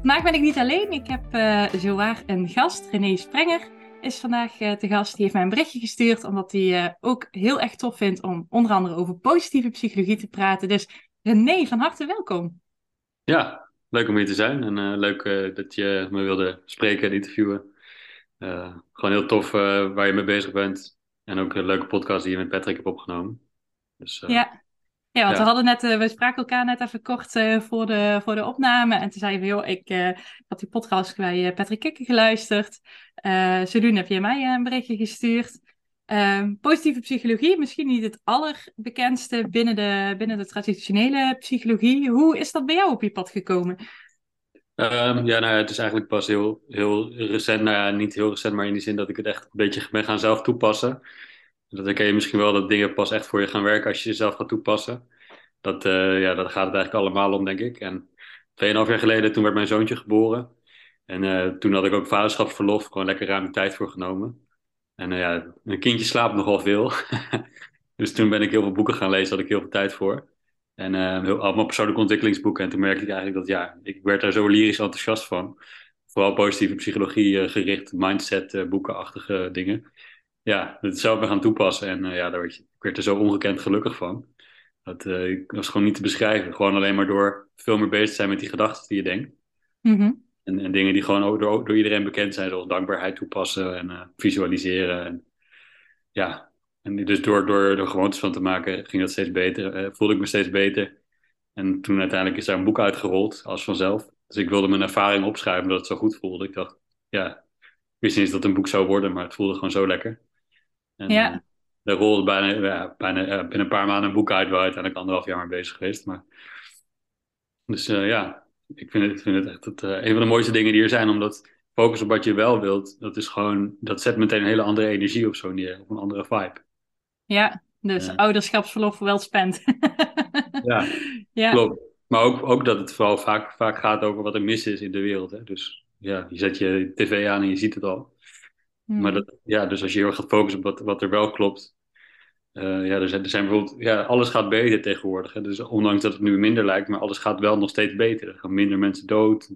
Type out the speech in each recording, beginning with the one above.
Vandaag ben ik niet alleen. Ik heb uh, zowaar een gast. René Sprenger is vandaag uh, te gast. Die heeft mij een berichtje gestuurd, omdat hij uh, ook heel erg tof vindt om onder andere over positieve psychologie te praten. Dus René, van harte welkom. Ja, leuk om hier te zijn en leuk dat je me wilde spreken en interviewen. gewoon heel tof waar je mee bezig bent. En ook een leuke podcast die je met Patrick hebt opgenomen. Dus, ja. Ja, want we hadden net, uh, we spraken elkaar net even kort uh, voor, de, voor de opname. En toen zei we, joh, ik, uh, had die podcast bij Patrick Kikker geluisterd. zodoende heb je mij een berichtje gestuurd. Ehm, positieve psychologie, misschien niet het allerbekendste binnen de, binnen de traditionele psychologie. Hoe is dat bij jou op je pad gekomen? Um, ja, nou, het is eigenlijk pas heel, heel recent. Nou ja, niet heel recent, maar in die zin dat ik het echt een beetje ben gaan zelf toepassen. Dat herken je misschien wel dat dingen pas echt voor je gaan werken als je jezelf gaat toepassen. Dat, uh, ja, dat gaat het eigenlijk allemaal om, denk ik. En 2,5 jaar geleden, toen werd mijn zoontje geboren. En uh, toen had ik ook vaderschapsverlof, gewoon lekker ruim tijd voor genomen. En uh, ja, een kindje slaapt nogal veel. dus toen ben ik heel veel boeken gaan lezen, had ik heel veel tijd voor. En heel, allemaal persoonlijke ontwikkelingsboeken. En toen merkte ik eigenlijk dat, ja, ik werd daar zo lyrisch enthousiast van. Vooral positieve psychologie gericht, mindset boekenachtige dingen ja, het zelf weer gaan toepassen. En uh, ja, daar werd, ik werd er zo ongekend gelukkig van. Dat uh, was gewoon niet te beschrijven. Gewoon alleen maar door veel meer bezig te zijn met die gedachten die je denkt. Mm en, en, dingen die gewoon ook door, door, iedereen bekend zijn, zoals dankbaarheid toepassen en uh, visualiseren. En, ja, en dus door, door er gewoontes van te maken ging dat steeds beter. voelde ik me steeds beter. En toen uiteindelijk is daar een boek uitgerold, als vanzelf. Dus ik wilde mijn ervaring opschrijven, omdat het zo goed voelde. Ik dacht, ja, ik wist niet eens dat het een boek zou worden, maar het voelde gewoon zo lekker. En, ja. Uh, er rolde bijna, bijna uh, binnen een paar maanden een boek uit waar uiteindelijk anderhalf jaar mee bezig geweest. Maar... Dus uh, ja, ik vind het, ik vind het echt het, een van de mooiste dingen die er zijn. Omdat focus op wat je wel wilt, dat is gewoon, dat zet meteen een hele andere energie op zo'n neer. Op een andere vibe. Ja, dus ouderschapsverlof wel spend. ja, ja, klopt. Maar ook, ook dat het vooral vaak, vaak gaat over wat er mis is in de wereld. Hè? Dus ja, je zet je tv aan en je ziet het al. Maar hmm. dat, ja, dus als je heel gaat focussen op wat, wat er wel klopt. Uh, ja, er zijn, er zijn bijvoorbeeld, ja, alles gaat beter tegenwoordig. Hè? Dus ondanks dat het nu minder lijkt, maar alles gaat wel nog steeds beter. Er gaan minder mensen dood.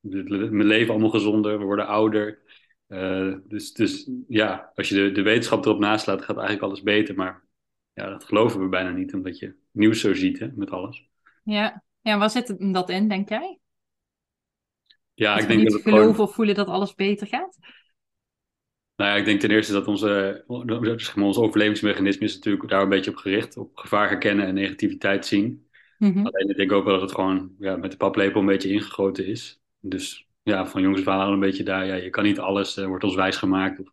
We leven allemaal gezonder, we worden ouder. Uh, dus, dus ja, als je de, de wetenschap erop naslaat, gaat eigenlijk alles beter. Maar ja, dat geloven we bijna niet, omdat je nieuws zo ziet hè, met alles. Ja. ja, waar zit dat in, denk jij? Ja, dat ik denk dat het geloven gewoon... of voelen dat alles beter gaat? Nou ja, ik denk ten eerste dat onze, zeg maar, ons overlevingsmechanisme is natuurlijk daar een beetje op gericht. Op gevaar herkennen en negativiteit zien. Mm-hmm. Alleen ik denk ook wel dat het gewoon ja, met de paplepel een beetje ingegoten is. Dus ja, van jongens aan een beetje daar. Ja, je kan niet alles, uh, wordt ons wijs gemaakt. Of,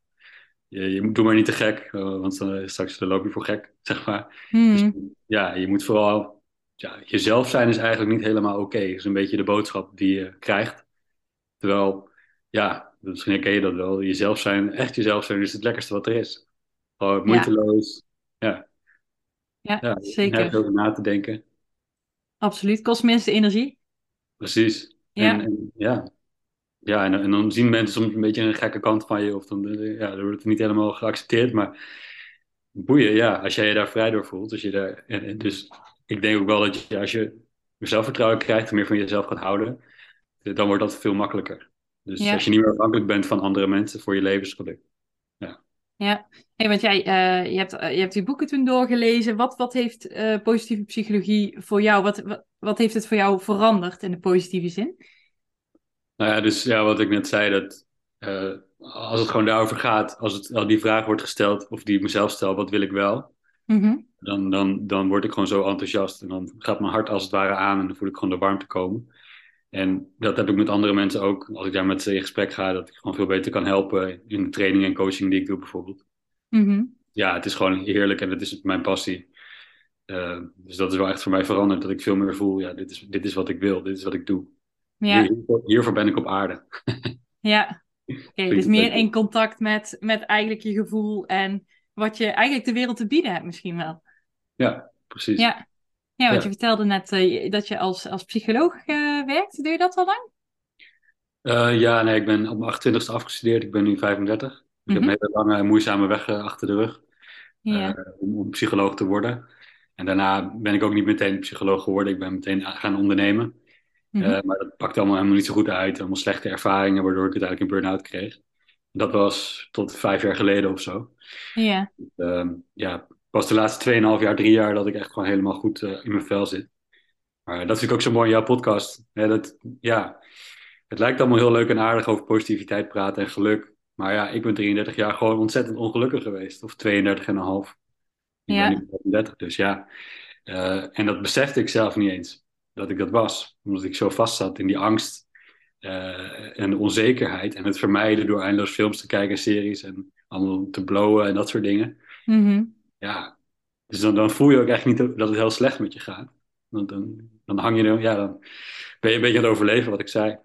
je, je moet, doe maar niet te gek, uh, want dan, straks loop je voor gek, zeg maar. Mm-hmm. Dus, ja, je moet vooral... Ja, jezelf zijn is eigenlijk niet helemaal oké. Okay. Dat is een beetje de boodschap die je krijgt. Terwijl, ja, misschien herken je dat wel. Jezelf zijn, echt jezelf zijn, is het lekkerste wat er is. Gewoon moeiteloos. Ja, ja. ja, zeker. over na te denken. Absoluut, kost minste energie. Precies. Ja. En, ja. Ja, en, en, dan zien mensen soms een beetje een gekke kant van je. Of dan, ja, dan wordt het niet helemaal geaccepteerd. Maar boeien, ja, als jij je daar vrij door voelt. Als je daar, en, dus ik denk ook wel dat je, als je zelfvertrouwen krijgt, meer van jezelf gaat houden, dan wordt dat veel makkelijker. Dus als je niet meer afhankelijk bent van andere mensen voor je levensgeluk. Ja. Ja, hey, want jij uh, je hebt, uh, je hebt die boeken toen doorgelezen. Wat, wat heeft uh, positieve psychologie voor jou, wat, wat, wat, heeft het voor jou veranderd in de positieve zin? Nou ja, dus ja, wat ik net zei, dat als het gewoon daarover gaat, als, het, als die vraag wordt gesteld, of die ik mezelf stel, wat wil ik wel? Mm-hmm. Dan, dan, dan word ik gewoon zo enthousiast en dan gaat mijn hart als het ware aan en dan voel ik gewoon de warmte komen. En dat heb ik met andere mensen ook. Als ik daar met ze in gesprek ga, dat ik gewoon veel beter kan helpen in de training en coaching die ik doe bijvoorbeeld. Mm Ja, het is gewoon heerlijk en het is mijn passie. Uh, dus dat is wel echt voor mij veranderd. Dat ik veel meer voel, ja, dit is, dit is wat ik wil, dit is wat ik doe. Ja. Hier, hiervoor ben ik op aarde. Ja, oké. dus meer in contact met, met eigenlijk je gevoel en wat je eigenlijk de wereld te bieden hebt misschien wel. Ja, precies. Ja, ja want je vertelde net uh, dat je als, als psycholoog uh, werkt. Doe je dat al lang? Uh, ja, nee, ik ben op mijn 28ste afgestudeerd. Ik ben nu 35. Ik mm -hmm. heb een hele lange, moeizame weg achter de rug ja. om, om, psycholoog te worden. En daarna ben ik ook niet meteen psycholoog geworden. Ik ben meteen gaan ondernemen. Mm -hmm. maar dat pakte allemaal helemaal niet zo goed uit. Allemaal slechte ervaringen, waardoor ik uiteindelijk een burn-out kreeg. Dat was tot vijf jaar geleden of zo. Ja. Uh, ja, pas de laatste 2,5 jaar, drie jaar dat ik echt gewoon helemaal goed uh, in mijn vel zit. Maar dat vind ik ook zo mooi in jouw podcast. Ja, dat, ja, het lijkt allemaal heel leuk en aardig over positiviteit praten en geluk. Maar ja, ik ben 33 jaar gewoon ontzettend ongelukkig geweest. Of 32 en een half. Ik ja. ben nu 35, dus ja. Uh, en dat besefte ik zelf niet eens, dat ik dat was. Omdat ik zo vast zat in die angst uh, en de onzekerheid. En het vermijden door eindeloos films te kijken, series en allemaal te blowen en dat soort dingen. Mm -hmm. Ja, dus dan, dan voel je ook echt niet dat het heel slecht met je gaat. Dan, dan, dan hang je er, ja, dan ben je een beetje aan het overleven, wat ik zei.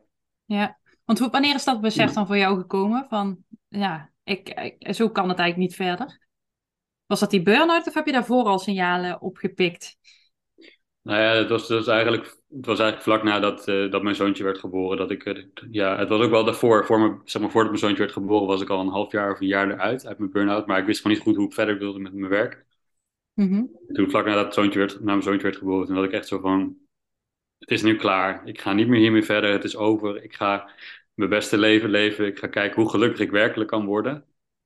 Ja, want hoe, wanneer is dat besef dan voor jou gekomen? Van, ja, ik, ik, zo kan het eigenlijk niet verder. Was dat die burn-out of heb je daarvoor al signalen opgepikt? Nou ja, het was, dus eigenlijk, het was eigenlijk vlak nadat uh, dat mijn zoontje werd geboren. Dat ik, uh, ja, het was ook wel daarvoor, voor me, zeg maar, voordat mijn zoontje werd geboren, was ik al een half jaar of een jaar eruit uit mijn burn-out. Maar ik wist gewoon niet goed hoe ik verder wilde met mijn werk. Mm -hmm. Toen vlak nadat het zoontje werd, na mijn zoontje werd geboren, toen had ik echt zo van, het is nu klaar. Ik ga niet meer hiermee verder. Het is over. Ik ga mijn beste leven leven. Ik ga kijken hoe gelukkig ik werkelijk kan worden. Mm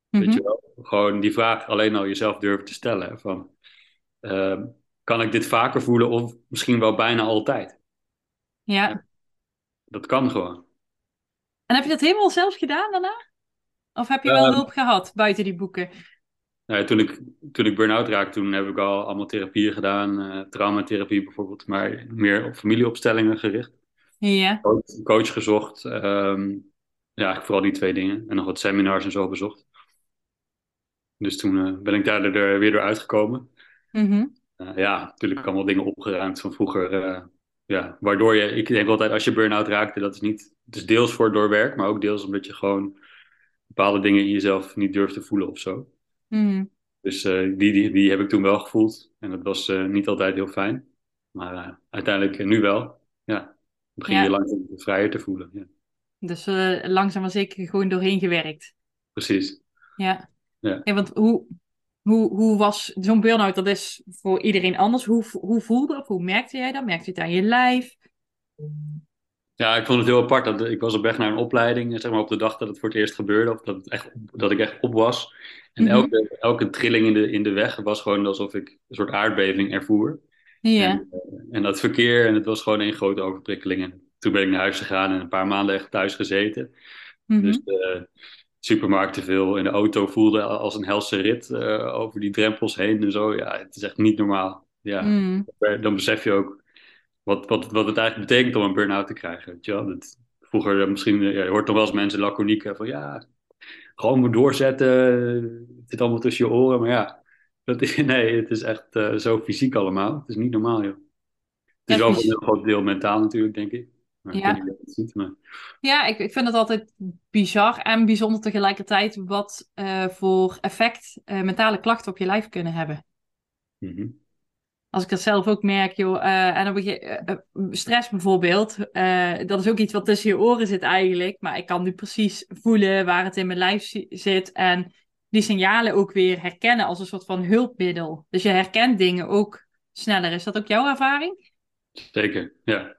-hmm. Weet je wel? Gewoon die vraag alleen al jezelf durven te stellen. Van, uh, kan ik dit vaker voelen of misschien wel bijna altijd? Ja. Dat kan gewoon. En heb je dat helemaal zelf gedaan daarna? Of heb je wel uh, hulp gehad buiten die boeken? Nou, toen ik, toen ik burn-out raakte, toen heb ik al allemaal therapieën gedaan. Uh, traumatherapie bijvoorbeeld, maar meer op familieopstellingen gericht. Ja. Coach, coach gezocht. Um, ja, vooral die twee dingen. En nog wat seminars en zo bezocht. Dus toen uh, ben ik daar er weer door uitgekomen. Mm -hmm. Uh, ja, natuurlijk allemaal dingen opgeruimd van vroeger. ja, waardoor je, ik denk altijd als je burn-out raakte, dat is niet, het is deels voor door werk, maar ook deels omdat je gewoon bepaalde dingen in jezelf niet durft te voelen of zo. Mm. Dus uh, die, die, die heb ik toen wel gevoeld. En dat was uh, niet altijd heel fijn. Maar uh, uiteindelijk nu wel. Ja, begin ja. je langzaam vrijer te voelen. Ja. Dus langzaam maar zeker gewoon doorheen gewerkt. Precies. Ja. ja. ja want hoe, hoe, hoe was zo'n burn-out? Dat is voor iedereen anders. Hoe, hoe voelde of hoe merkte jij dat? Merkte je het aan je lijf? Ja, ik vond het heel apart. Dat, ik was op weg naar een opleiding, zeg maar op de dag dat het voor het eerst gebeurde, of dat, het echt, dat ik echt op was. En mm -hmm. elke, elke trilling in de, in de weg was gewoon alsof ik een soort aardbeving ervoer. Ja. En, uh, en dat verkeer, en het was gewoon een grote overprikkeling. En toen ben ik naar huis gegaan en een paar maanden echt thuis gezeten. Mm -hmm. Dus de supermarkt te veel in de auto voelde als een helse rit uh, over die drempels heen en zo. Ja, het is echt niet normaal. Ja, mm. dan besef je ook wat, wat, wat het eigenlijk betekent om een burn-out te krijgen. Weet je wel? Dat, vroeger misschien, ja, je hoort toch wel eens mensen laconiek van ja, gewoon moet doorzetten, het zit allemaal tussen je oren. Maar ja, dat is, nee, het is echt uh, zo fysiek allemaal. Het is niet normaal, joh. Het is wel een heel groot deel mentaal natuurlijk, denk ik. Ja. ik weet niet ziet, maar... ja, ik, ik vind het altijd bizar en bijzonder tegelijkertijd wat uh, voor effect uh, mentale klachten op je lijf kunnen hebben. Mm -hmm als ik dat zelf ook merk, joh, uh, en dan begin, stress bijvoorbeeld, dat is ook iets wat tussen je oren zit eigenlijk, maar ik kan nu precies voelen waar het in mijn lijf zit en die signalen ook weer herkennen als een soort van hulpmiddel. Dus je herkent dingen ook sneller. Is dat ook jouw ervaring? Zeker, ja.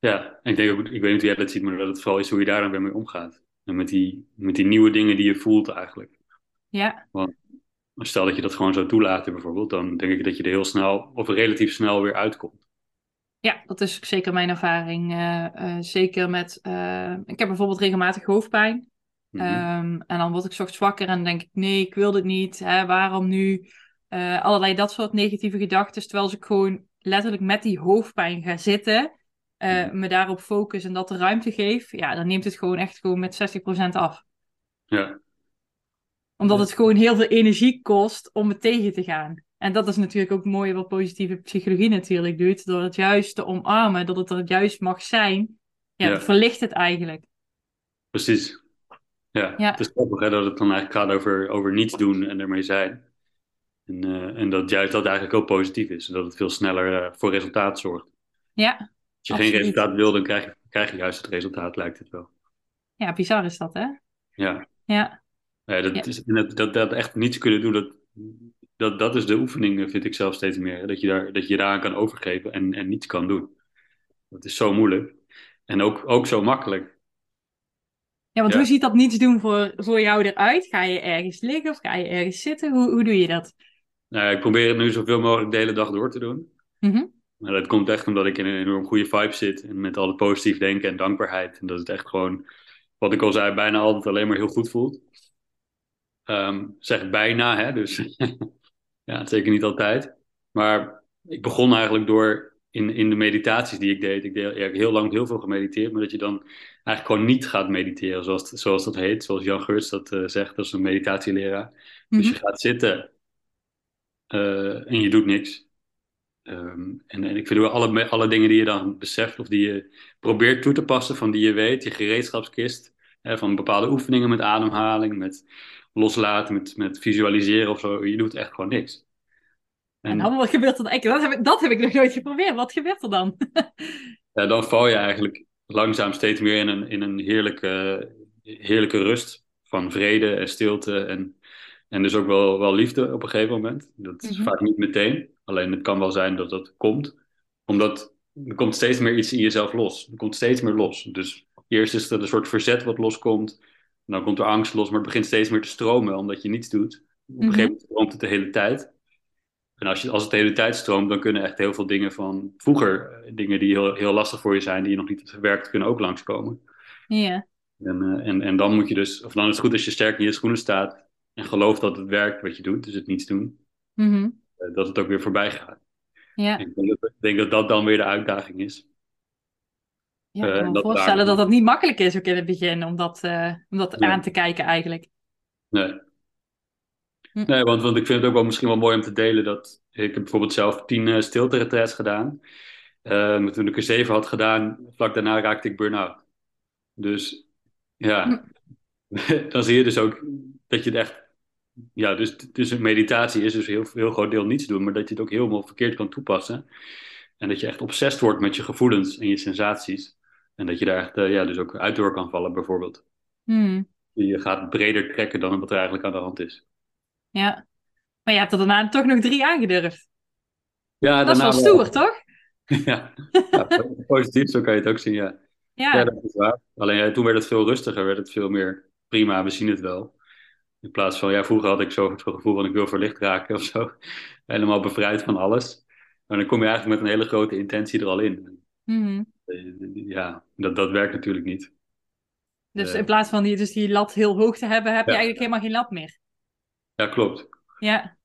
Ja, en ik denk ook, ik weet niet hoe jij dat ziet, maar dat het vooral is hoe je daar dan weer mee omgaat. En met die, met die nieuwe dingen die je voelt eigenlijk. Ja. Want stel dat je dat gewoon zou toelaten bijvoorbeeld, dan denk ik dat je er heel snel of relatief snel weer uitkomt. Ja, dat is zeker mijn ervaring. Uh, uh, zeker met, uh, ik heb bijvoorbeeld regelmatig hoofdpijn. Mm -hmm. um, en dan word ik ochtends wakker en denk ik, nee, ik wil dit niet. Hè, waarom nu? allerlei dat soort negatieve gedachten. Terwijl als ik gewoon letterlijk met die hoofdpijn ga zitten, mm -hmm. me daarop focus en dat de ruimte geef, ja, dan neemt het gewoon echt gewoon met 60% af. Ja, omdat het gewoon heel veel energie kost om het tegen te gaan. En dat is natuurlijk ook mooi wat positieve psychologie natuurlijk doet. Door het juist te omarmen, dat het er juist mag zijn. Ja, ja. verlicht het eigenlijk. Precies. Ja, Ja. het is grappig hè, dat het dan eigenlijk gaat over, over niets doen en ermee zijn. En, eh, en dat juist dat eigenlijk heel positief is. Dat het veel sneller eh, voor resultaat zorgt. Ja, Als je Absoluut. geen resultaat wil, dan krijg je, krijg je juist het resultaat, lijkt het wel. ja, bizar is dat, hè? Ja, Ja, Nee, dat, Ja. is, en dat, dat, dat echt niets kunnen doen, dat, dat, dat is de oefening, vind ik zelf steeds meer. Dat je, daar, dat je daaraan kan overgeven en, en niets kan doen. Dat is zo moeilijk. En ook, ook zo makkelijk. ja want Ja. hoe ziet dat niets doen voor, voor jou eruit? Ga je ergens liggen of ga je ergens zitten? Hoe, hoe doe je dat? Nou, ik probeer het nu zoveel mogelijk de hele dag door te doen. Mhm. Maar dat komt echt omdat ik in een enorm goede vibe zit. En met al het positief denken en dankbaarheid. En dat het echt gewoon, wat ik al zei, bijna altijd alleen maar heel goed voelt. Ehm, zeg bijna, hè. Dus ja, zeker niet altijd. Maar ik begon eigenlijk door in, in de meditaties die ik deed. Ik deed ja, heel lang heel veel gemediteerd. Maar dat je dan eigenlijk gewoon niet gaat mediteren, zoals, zoals dat heet. Zoals Jan Geurts dat eh, zegt, dat is een meditatieleraar. Dus je Mhm. gaat zitten eh, en je doet niks. Ehm, en, en ik vind alle, alle dingen die je dan beseft of die je probeert toe te passen, van die je weet, je gereedschapskist, hè, van bepaalde oefeningen met ademhaling, met loslaten, met, met visualiseren of zo, je doet echt gewoon niks. En En dan, wat gebeurt er dan? Dat heb, ik, dat heb ik nog nooit geprobeerd. Wat gebeurt er dan? ja, dan val je eigenlijk langzaam steeds meer in een, in een heerlijke, heerlijke rust van vrede en stilte en, en dus ook wel, wel liefde op een gegeven moment. Dat is Mhm. vaak niet meteen, alleen het kan wel zijn dat dat komt. Omdat er komt steeds meer iets in jezelf los. Er komt steeds meer los. Dus eerst is er een soort verzet wat loskomt. Dan komt er angst los, maar het begint steeds meer te stromen omdat je niets doet. Op een Mhm. gegeven moment stroomt het de hele tijd. En als, je, als het de hele tijd stroomt, dan kunnen echt heel veel dingen van vroeger, eh, dingen die heel, heel lastig voor je zijn, die je nog niet hebt verwerkt, kunnen ook langskomen. Ja. En, eh, en, en dan moet je dus, of dan is het goed als je sterk in je schoenen staat en gelooft dat het werkt wat je doet, dus het niets doen, Mhm. eh, dat het ook weer voorbij gaat. Ja. Ik denk dat, ik denk dat dat dan weer de uitdaging is. Ja, ik Eh, kan me voorstellen daar- dat dat niet makkelijk is ook in het begin om dat, eh, om dat Nee. aan te kijken eigenlijk. Nee. Hm. Nee, want, want ik vind het ook wel misschien wel mooi om te delen dat ik heb bijvoorbeeld zelf tien uh, stilte gedaan. Uh, toen ik er zeven had gedaan, vlak daarna raakte ik burn-out. Dus ja, dan zie je dus ook dat je het echt. Ja, dus, dus een meditatie is dus heel, heel groot deel niets doen, maar dat je het ook helemaal verkeerd kan toepassen. En dat je echt obsessed wordt met je gevoelens en je sensaties. En dat je daar echt, uh, ja, dus ook uit door kan vallen, bijvoorbeeld. Hmm. Je gaat breder trekken dan wat er eigenlijk aan de hand is. Ja, maar je hebt er daarna toch nog drie aangedurfd. Ja, dat is wel stoer, toch? ja. ja, positief, zo kan je het ook zien, ja. Ja, ja dat is waar. Alleen ja, toen werd het veel rustiger, werd het veel meer prima, we zien het wel. In plaats van, ja, vroeger had ik zo het gevoel van ik wil verlicht raken of zo. Helemaal bevrijd van alles. Maar dan kom je eigenlijk met een hele grote intentie er al in. mm-hmm. Ja, dat, dat werkt natuurlijk niet. Dus in plaats van die, dus die lat heel hoog te hebben, heb je eigenlijk helemaal geen lat meer. Ja, klopt. Ja,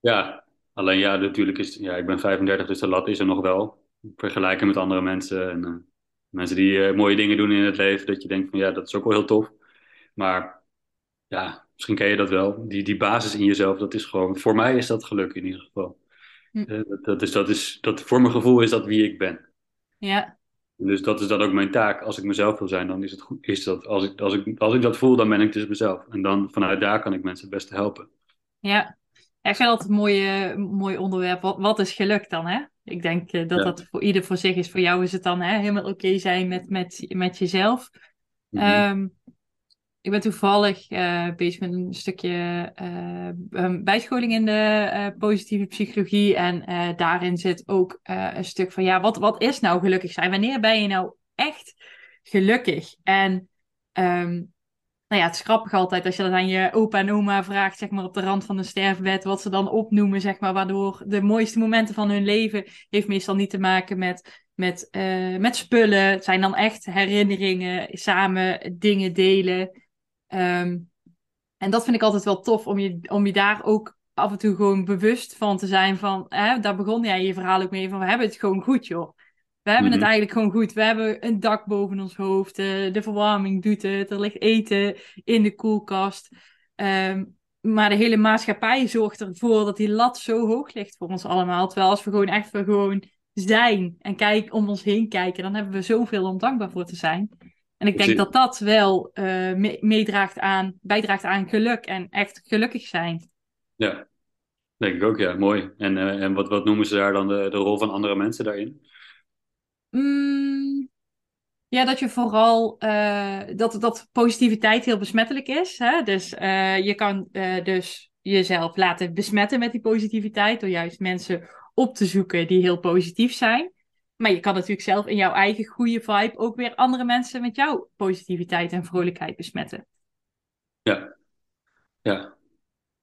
Ja, alleen ja, natuurlijk is, ja, ik ben 35, dus de lat is er nog wel. Vergelijken met andere mensen en uh, mensen die uh, mooie dingen doen in het leven, dat je denkt van ja, dat is ook wel heel tof. Maar ja, misschien ken je dat wel. Die, die basis in jezelf, dat is gewoon, voor mij is dat geluk in ieder geval. Hm. Uh, dat, dat, is, dat is, dat, voor mijn gevoel is dat wie ik ben. ja, Dus dat is dan ook mijn taak. Als ik mezelf wil zijn, dan is het goed. Is dat, als, ik, als, ik, als ik dat voel, dan ben ik dus mezelf. En dan vanuit daar kan ik mensen het beste helpen. ja. Ik vind altijd een mooi, mooi onderwerp. Wat, wat is geluk dan, hè? Ik denk uh, dat Ja. dat voor ieder voor zich is. Voor jou is het dan hè, helemaal oké zijn met, met, met jezelf. Mhm. Ehm, ik ben toevallig eh, bezig met een stukje um, bijscholing in de eh, positieve psychologie. En daarin zit ook een stuk van, ja, wat, wat is nou gelukkig zijn? Wanneer ben je nou echt gelukkig? En ehm, nou ja, het is grappig altijd als je dat aan je opa en oma vraagt, zeg maar op de rand van een sterfbed, wat ze dan opnoemen, zeg maar, waardoor de mooiste momenten van hun leven heeft meestal niet te maken met, met, uh, met spullen. Het zijn dan echt herinneringen, samen dingen delen. Um, en dat vind ik altijd wel tof, om je, om je daar ook af en toe gewoon bewust van te zijn van, hè, daar begon jij je verhaal ook mee van, we hebben het gewoon goed, joh. We hebben Mhm. het eigenlijk gewoon goed. We hebben een dak boven ons hoofd. Uh, de verwarming doet het. Er ligt eten in de koelkast. Um, maar de hele maatschappij zorgt ervoor dat die lat zo hoog ligt voor ons allemaal. Terwijl als we gewoon echt gewoon zijn en kijk, om ons heen kijken, dan hebben we zoveel om dankbaar voor te zijn. En ik denk dat dat wel uh, meedraagt aan, bijdraagt aan geluk en echt gelukkig zijn. Ja, denk ik ook, ja. Mooi. En, uh, en wat, wat noemen ze daar dan de, de rol van andere mensen daarin? Mm, ja, dat je vooral uh, dat, dat positiviteit heel besmettelijk is. Hè? Dus je kan dus jezelf laten besmetten met die positiviteit door juist mensen op te zoeken die heel positief zijn. Maar je kan natuurlijk zelf in jouw eigen goede vibe ook weer andere mensen met jouw positiviteit en vrolijkheid besmetten. Ja, ja.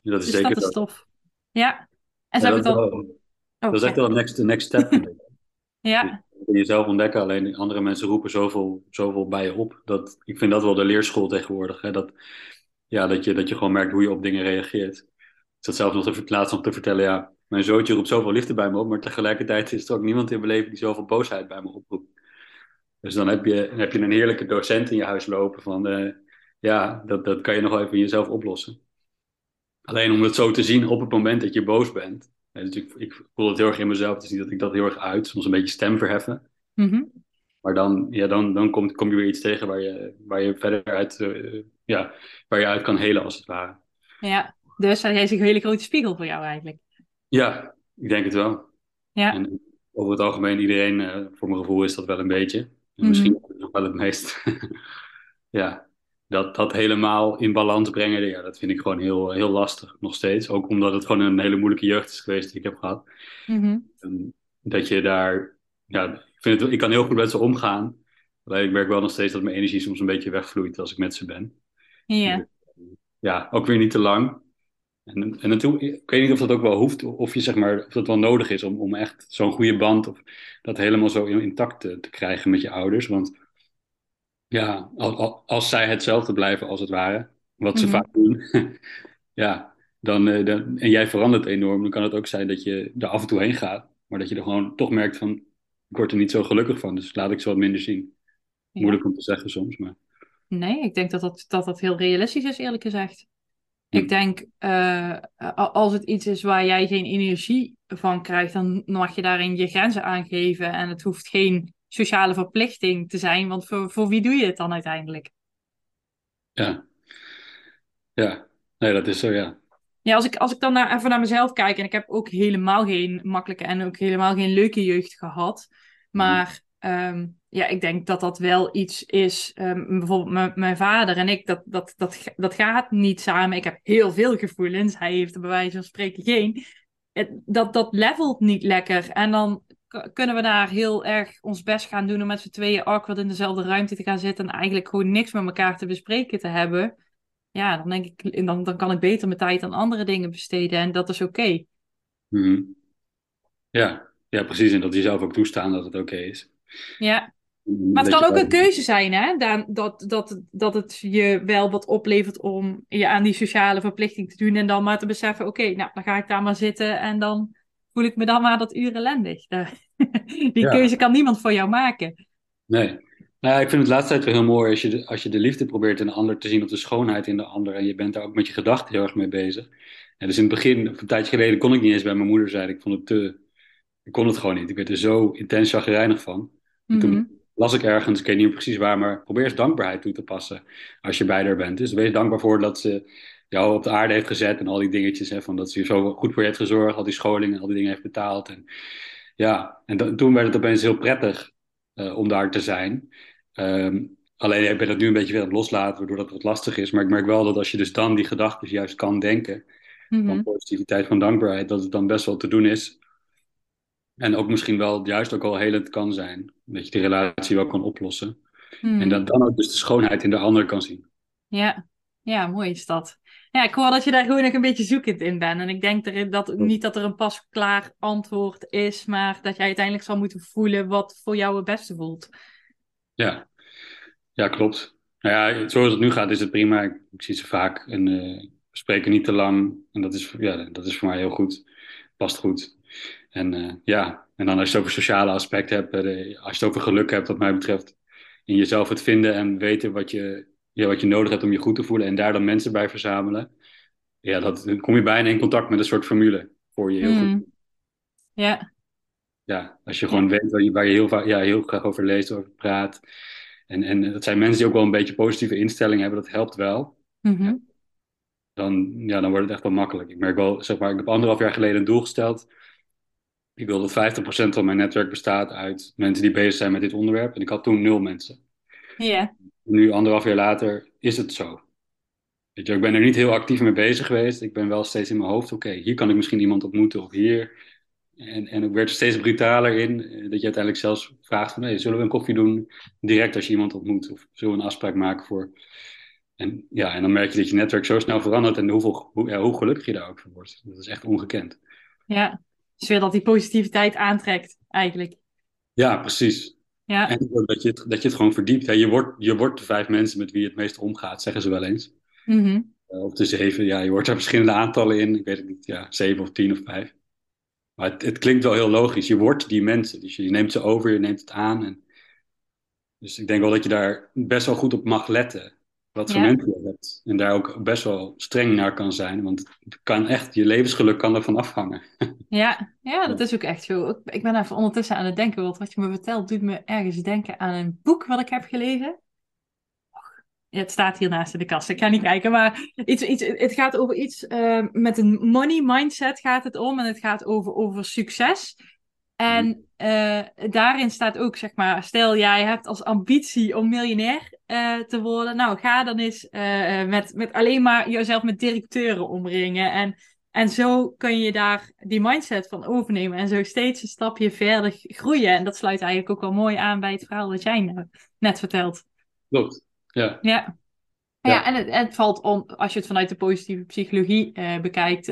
Dat is dus zeker dat is tof. Ja. En zo ja, dat, al... wel, oh, dat is echt wel de next, next step. ja. Je jezelf ontdekken, alleen andere mensen roepen zoveel, zoveel bij je op. Dat, ik vind dat wel de leerschool tegenwoordig. Hè? Dat, ja, dat, je, dat je gewoon merkt hoe je op dingen reageert. Ik zat zelf nog te, laatst nog te vertellen, ja, mijn zoontje roept zoveel liefde bij me op, maar tegelijkertijd is er ook niemand in mijn leven die zoveel boosheid bij me oproept. Dus dan heb je, heb je een heerlijke docent in je huis lopen van, uh, ja, dat, dat kan je nog wel even jezelf oplossen. Alleen om het zo te zien op het moment dat je boos bent. Dus ik, ik voel het heel erg in mezelf, dus niet dat ik dat heel erg uit, soms een beetje stem verheffen. Mm Maar dan, ja, dan, dan komt, kom je weer iets tegen waar je, waar je verder uit, uh, ja, waar je uit kan helen als het ware. Ja, dus hij is een hele grote spiegel voor jou eigenlijk. Ja, ik denk het wel. Ja. En over het algemeen, iedereen, uh, voor mijn gevoel is dat wel een beetje. En Mhm. Misschien nog wel het meest. ja, dat, dat helemaal in balans brengen, ja, dat vind ik gewoon heel, heel lastig nog steeds. Ook omdat het gewoon een hele moeilijke jeugd is geweest die ik heb gehad. Mhm. Dat je daar, ja, ik, vind het, ik kan heel goed met ze omgaan. Alleen ik merk wel nog steeds dat mijn energie soms een beetje wegvloeit als ik met ze ben. Ja. Ja, ook weer niet te lang. En, en natuurlijk, ik weet niet of dat ook wel hoeft, of je zeg maar, of dat wel nodig is om, om echt zo'n goede band of dat helemaal zo intact te, te krijgen met je ouders. Want ja, als, als zij hetzelfde blijven als het ware, wat ze Mhm. vaak doen, ja, dan, eh, dan, en jij verandert enorm, dan kan het ook zijn dat je er af en toe heen gaat, maar dat je er gewoon toch merkt van, ik word er niet zo gelukkig van, dus laat ik ze wat minder zien. Ja. Moeilijk om te zeggen soms, maar Nee, ik denk dat dat, dat dat heel realistisch is, eerlijk gezegd. Hm. Ik denk, eh, als het iets is waar jij geen energie van krijgt, dan mag je daarin je grenzen aangeven. En het hoeft geen sociale verplichting te zijn, want voor, voor wie doe je het dan uiteindelijk? ja, ja, nee, dat is zo, ja. Ja, als ik, als ik dan naar, even naar mezelf kijk, en ik heb ook helemaal geen makkelijke en ook helemaal geen leuke jeugd gehad. Maar ehm, ja, ik denk dat dat wel iets is. ehm, bijvoorbeeld mijn- vader en ik, dat, dat, dat, dat gaat niet samen. Ik heb heel veel gevoelens. Hij heeft er bij wijze van spreken geen. Dat, dat levelt niet lekker. En dan kunnen we daar heel erg ons best gaan doen om met z'n tweeën awkward in dezelfde ruimte te gaan zitten. En eigenlijk gewoon niks met elkaar te bespreken te hebben. Ja, dan denk ik, dan, dan kan ik beter mijn tijd aan andere dingen besteden. En dat is oké. Mhm. Ja, ja, precies. En dat die zelf ook toestaan dat het oké is. Ja. Maar het kan ook een keuze zijn, hè? Da- Dat, dat, dat het je wel wat oplevert om je aan die sociale verplichting te doen. En dan maar te beseffen, oké, nou, dan ga ik daar maar zitten. En dan voel ik me dan maar dat uur ellendig. Die Ja. keuze kan niemand voor jou maken. Nee. Nou, ja, ik vind het laatste tijd wel heel mooi als je, de, als je de liefde probeert in de ander te zien of de schoonheid in de ander. En je bent daar ook met je gedachten heel erg mee bezig. En dus in het begin, een tijdje geleden, kon ik niet eens bij mijn moeder zijn. Ik vond het te... Ik kon het gewoon niet. Ik werd er zo intens chagrijnig van. Toen las ik ergens, ik weet niet precies waar, maar probeer eens dankbaarheid toe te passen als je bij haar bent. Dus wees dankbaar voor dat ze jou op de aarde heeft gezet en al die dingetjes. Hè, van dat ze zo goed voor je heeft gezorgd, al die scholing en al die dingen heeft betaald. En, ja, en dan- toen werd het opeens heel prettig eh, om daar te zijn. Ehm, alleen ik ben het nu een beetje weer aan het loslaten, waardoor dat wat lastig is. Maar ik merk wel dat als je dus dan die gedachten juist kan denken, Mhm. van positiviteit, van dankbaarheid, dat het dan best wel te doen is. En ook misschien wel juist ook al helend kan zijn. Dat je die relatie wel kan oplossen. Mhm. En dat dan ook dus de schoonheid in de ander kan zien. Ja. ja, mooi is dat. Ja, ik hoor dat je daar gewoon nog een beetje zoekend in bent. En ik denk er, dat, niet dat er een pasklaar antwoord is, maar dat jij uiteindelijk zal moeten voelen wat voor jou het beste voelt. Ja, ja klopt. Nou ja, zoals het nu gaat is het prima. Ik, ik zie ze vaak en eh, we spreken niet te lang. En dat is, ja, dat is voor mij heel goed. Past goed. En eh, ja, en dan als je het over sociale aspecten hebt, eh, als je het over geluk hebt, wat mij betreft, in jezelf het vinden en weten wat je, ja, wat je nodig hebt om je goed te voelen en daar dan mensen bij verzamelen. Ja, dat, dan kom je bijna in contact met een soort formule voor je heel goed. Mhm. Ja, Ja, als je gewoon weet waar je, heel, vaak, ja, heel graag over leest, over praat. En, en dat zijn mensen die ook wel een beetje positieve instelling hebben, dat helpt wel. Mhm. Dan, ja, dan wordt het echt wel makkelijk. Ik merk wel, zeg maar, ik heb anderhalf jaar geleden een doel gesteld. Ik wil dat 50% van mijn netwerk bestaat uit mensen die bezig zijn met dit onderwerp. En ik had toen nul mensen. Ja. Nu, anderhalf jaar later, is het zo. Weet je, ik ben er niet heel actief mee bezig geweest. Ik ben wel steeds in mijn hoofd, oké, hier kan ik misschien iemand ontmoeten of hier. En, en ik werd er steeds brutaler in, eh, dat je uiteindelijk zelfs vraagt van, hey, zullen we een koffie doen direct als je iemand ontmoet? Of zullen we een afspraak maken voor... En, ja, en dan merk je dat je netwerk zo snel verandert en hoeveel, hoe, ja, hoe gelukkig je daar ook van wordt. Dat is echt ongekend. Ja, dus weer dat die positiviteit aantrekt, eigenlijk. Ja, precies. Ja. En dat je het, dat je het gewoon verdiept. Ja, je, wordt, je wordt de vijf mensen met wie je het meest omgaat, zeggen ze wel eens. Uh, of de zeven, ja, je wordt daar verschillende aantallen in. Ik weet het niet, ja, zeven of tien of vijf. Maar het, het, klinkt wel heel logisch. Je wordt die mensen. Dus je neemt ze over, je neemt het aan. En... Dus ik denk wel dat je daar best wel goed op mag letten. Wat voor Ja. mensen je hebt. En daar ook best wel streng naar kan zijn. Want het kan echt, je levensgeluk kan ervan afhangen. Ja, ja, dat is ook echt zo. Ik, ben even ondertussen aan het denken, want wat je me vertelt doet me ergens denken aan een boek wat ik heb gelezen. Ja, het staat hier naast in de kast, ik ga niet kijken, maar iets, iets, het gaat over iets eh, met een money mindset gaat het om en het gaat over, over succes. En eh, daarin staat ook, zeg maar, stel jij hebt als ambitie om miljonair eh, te worden. Nou, ga dan eens eh, met, met alleen maar jezelf met directeuren omringen. En, en zo kun je daar die mindset van overnemen. En zo steeds een stapje verder groeien. En dat sluit eigenlijk ook wel mooi aan bij het verhaal dat jij nou net vertelt. Klopt. Ja. Ja. Ja. En het, het valt om, als je het vanuit de positieve psychologie bekijkt,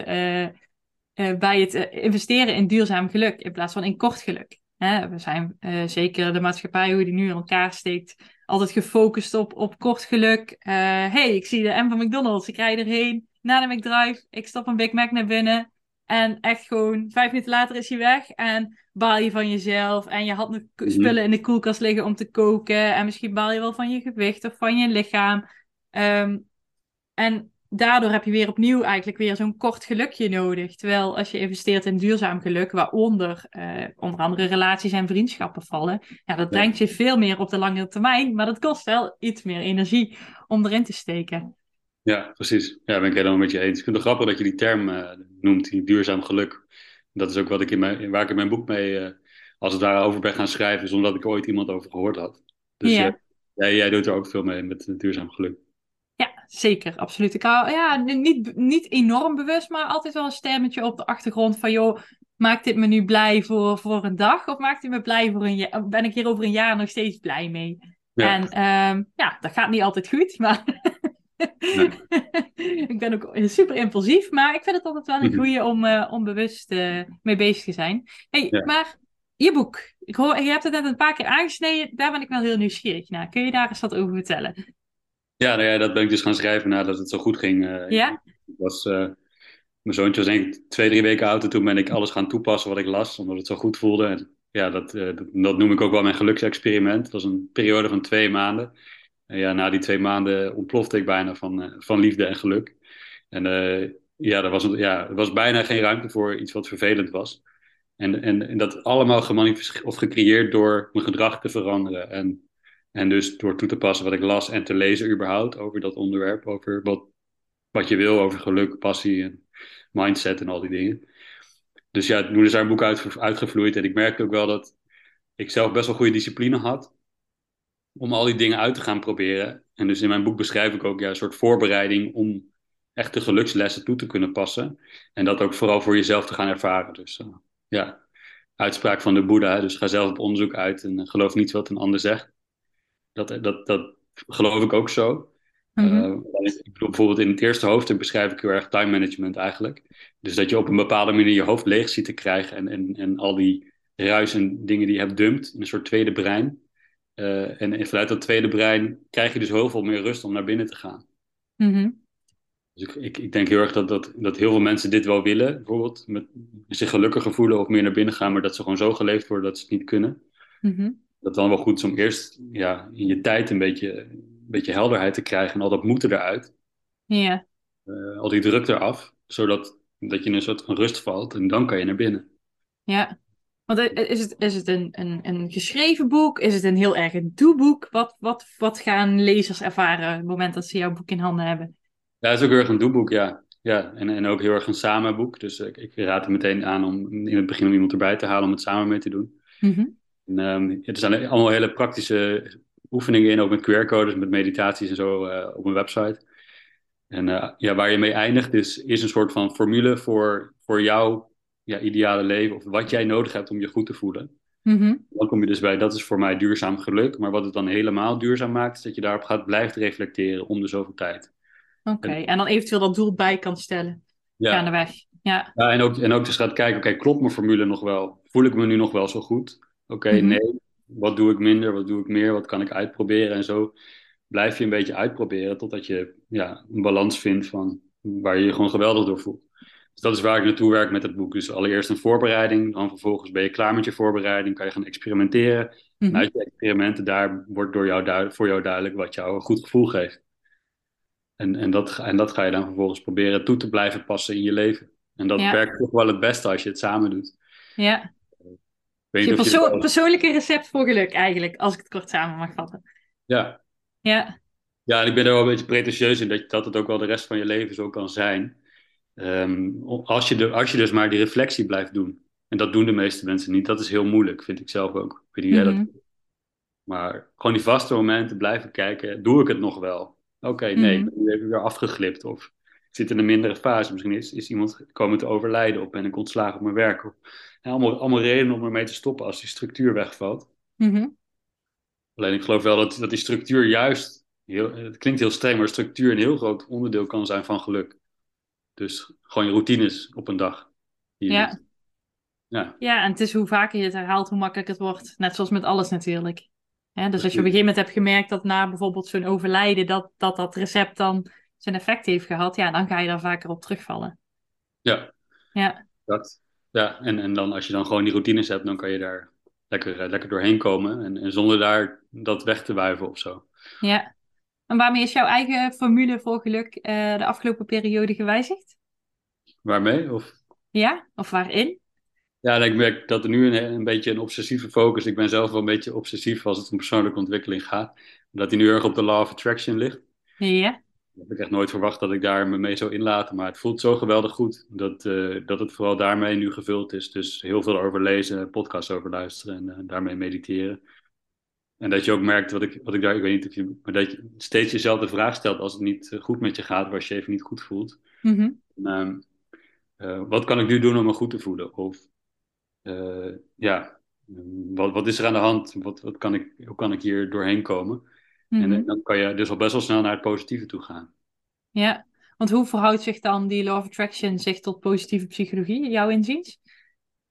eh, bij het eh, investeren in duurzaam geluk in plaats van in kort geluk. Hè, we zijn eh, zeker de maatschappij, hoe die nu in elkaar steekt, altijd gefocust op, op kort geluk. Eh hey, ik zie de M van McDonald's, ik rij erheen naar de McDrive, ik stop een Big Mac naar binnen. En echt gewoon vijf minuten later is hij weg. En baal je van jezelf. En je had nog Mhm. spullen in de koelkast liggen om te koken. En misschien baal je wel van je gewicht of van je lichaam. Ehm, en daardoor heb je weer opnieuw eigenlijk weer zo'n kort gelukje nodig. Terwijl als je investeert in duurzaam geluk, waaronder eh, onder andere relaties en vriendschappen vallen, ja, dat brengt je veel meer op de lange termijn, maar dat kost wel iets meer energie om erin te steken. Ja, precies. Ja, ben ik helemaal met je eens. Ik vind het grappig dat je die term eh, noemt, die duurzaam geluk. Dat is ook wat ik in mijn, waar ik in mijn boek mee, eh, als het ware, over ben gaan schrijven, zonder dat ik ooit iemand over gehoord had. Dus Ja. jij, jij doet er ook veel mee met duurzaam geluk. Zeker, absoluut. Ik hou, ja, niet, niet enorm bewust, maar altijd wel een stemmetje op de achtergrond van, joh, maakt dit me nu blij voor, voor een dag? Of maakt dit me blij voor een jaar? Ben ik hier over een jaar nog steeds blij mee? Ja. En ehm, ja, dat gaat niet altijd goed, maar ik ben ook super impulsief, maar ik vind het altijd wel een Mhm. goeie om, om bewust eh, mee bezig te zijn. Hey, Ja. maar je boek, ik hoor, je hebt het net een paar keer aangesneden, daar ben ik wel heel nieuwsgierig naar. Kun je daar eens wat over vertellen? Ja, nou ja, dat ben ik dus gaan schrijven nadat het zo goed ging. Eh, Ja? ik was, eh, mijn zoontje was denk ik twee, drie weken oud en toen ben ik alles gaan toepassen wat ik las, omdat het zo goed voelde. En ja, dat, eh, dat, dat noem ik ook wel mijn geluksexperiment. Dat was een periode van twee maanden. En ja, na die twee maanden ontplofte ik bijna van, van liefde en geluk. En ja, er was, ja, er was bijna geen ruimte voor iets wat vervelend was. En, en, en dat allemaal gemanifesteerd of gecreëerd door mijn gedrag te veranderen. En, en dus door toe te passen wat ik las en te lezen überhaupt over dat onderwerp. Over wat, wat je wil, over geluk, passie en mindset en al die dingen. Dus ja, toen is daar een boek uit, uitgevloeid. En ik merkte ook wel dat ik zelf best wel goede discipline had. Om al die dingen uit te gaan proberen. En dus in mijn boek beschrijf ik ook ja, een soort voorbereiding om echt de gelukslessen toe te kunnen passen. En dat ook vooral voor jezelf te gaan ervaren. Dus uh, ja, uitspraak van de Boeddha. Dus ga zelf op onderzoek uit en geloof niet wat een ander zegt. Dat, dat, dat geloof ik ook zo. Mm -hmm. uh, ik bedoel, bijvoorbeeld in het eerste hoofdstuk beschrijf ik heel erg time management eigenlijk. Dus dat je op een bepaalde manier je hoofd leeg ziet te krijgen en, en, en al die ruis en dingen die je hebt dumpt in een soort tweede brein. Uh, en, en, vanuit dat tweede brein krijg je dus heel veel meer rust om naar binnen te gaan. Mm -hmm. Dus ik, ik, ik, denk heel erg dat, dat, dat heel veel mensen dit wel willen, bijvoorbeeld met zich gelukkiger voelen of meer naar binnen gaan, maar dat ze gewoon zo geleefd worden dat ze het niet kunnen. Mm -hmm. Dat dan wel goed is om eerst ja, in je tijd een beetje, een beetje helderheid te krijgen en al dat moeten eruit. Ja. Uh, al die druk eraf, zodat dat je in een soort van rust valt en dan kan je naar binnen. Ja. Want is het, is het een, een, een geschreven boek? Is het een heel erg een doeboek? Wat, wat, wat gaan lezers ervaren op het moment dat ze jouw boek in handen hebben? Ja, het is ook heel erg een doeboek, ja. Ja, en, en ook heel erg een samenboek. Dus ik, ik raad er meteen aan om in het begin om iemand erbij te halen om het samen mee te doen. Mm en, um, er zijn allemaal hele praktische oefeningen in, ook met QR-codes, met meditaties en zo uh, op mijn website. En uh, ja, waar je mee eindigt is, is een soort van formule voor, voor jouw ja, ideale leven. Of wat jij nodig hebt om je goed te voelen. Mm Dan kom je dus bij, dat is voor mij duurzaam geluk. Maar wat het dan helemaal duurzaam maakt, is dat je daarop gaat blijft reflecteren om de zoveel tijd. Oké, en, en, dan eventueel dat doel bij kan stellen. Ja. Gaandeweg. Ja. ja, en ook, en ook dus gaat kijken, oké, klopt mijn formule nog wel? Voel ik me nu nog wel zo goed? Oké, Mhm. nee. Wat doe ik minder? Wat doe ik meer? Wat kan ik uitproberen? En zo blijf je een beetje uitproberen totdat je ja, een balans vindt van waar je je gewoon geweldig door voelt. Dus dat is waar ik naartoe werk met het boek. Dus allereerst een voorbereiding, dan vervolgens ben je klaar met je voorbereiding, kan je gaan experimenteren. Mhm. En uit je experimenten, daar wordt door jou voor jou duidelijk wat jou een goed gevoel geeft. En, en, dat, ga- en dat ga je dan vervolgens proberen toe te blijven passen in je leven. En dat Ja. werkt toch wel het beste als je het samen doet. Ja. Ik weet Je persoonlijke recept voor geluk eigenlijk, als ik het kort samen mag vatten. Ja, Ja. Ja, en ik ben er wel een beetje pretentieus in dat, dat het ook wel de rest van je leven zo kan zijn. Ehm, als, je de, als je dus maar die reflectie blijft doen. En dat doen de meeste mensen niet. Dat is heel moeilijk, vind ik zelf ook. Ik weet niet jij Mhm. dat Maar gewoon die vaste momenten blijven kijken. Doe ik het nog wel? Oké, nee, ik ben nu even weer afgeglipt. Of ik zit in een mindere fase. Misschien is, is iemand komen te overlijden. Of ben ik ontslagen op mijn werk. Of, allemaal, allemaal redenen om ermee te stoppen als die structuur wegvalt. Mhm. Alleen ik geloof wel dat, dat die structuur juist, heel, het klinkt heel streng, maar structuur een heel groot onderdeel kan zijn van geluk. Dus gewoon je routines op een dag. Ja. doet. Ja, Ja, en het is hoe vaker je het herhaalt, hoe makkelijker het wordt. Net zoals met alles natuurlijk. Dus als je op een gegeven moment hebt gemerkt dat na bijvoorbeeld zo'n overlijden, dat, dat dat recept dan zijn effect heeft gehad, ja, dan ga je daar vaker op terugvallen. ja, Ja, dat. Ja, en, en dan als je dan gewoon die routines hebt, dan kan je daar lekker, eh, lekker doorheen komen. En, en zonder daar dat weg te wuiven of zo. ja. En waarmee is jouw eigen formule voor geluk eh, de afgelopen periode gewijzigd? Waarmee? Of, Ja, of waarin? ja, ik merk dat er nu een, een beetje een obsessieve focus. Ik ben zelf wel een beetje obsessief als het om persoonlijke ontwikkeling gaat. Dat die nu erg op de law of attraction ligt. Ja, heb ik echt nooit verwacht dat ik daar me mee zou inlaten. Maar het voelt zo geweldig goed dat, eh, dat het vooral daarmee nu gevuld is. Dus heel veel over lezen, podcasts over luisteren en eh, daarmee mediteren. En dat je ook merkt wat ik, wat ik daar, ik weet niet of je, maar dat je steeds jezelf de vraag stelt als het niet eh, goed met je gaat, of als je even niet goed voelt. Mhm. En, ehm, eh, wat kan ik nu doen om me goed te voelen? Of ja, wat, wat is er aan de hand? Wat, wat kan ik, hoe kan ik hier doorheen komen? En Mhm. dan kan je dus al best wel snel naar het positieve toe gaan. Ja, want hoe verhoudt zich dan die law of attraction zich tot positieve psychologie, jouw inziens?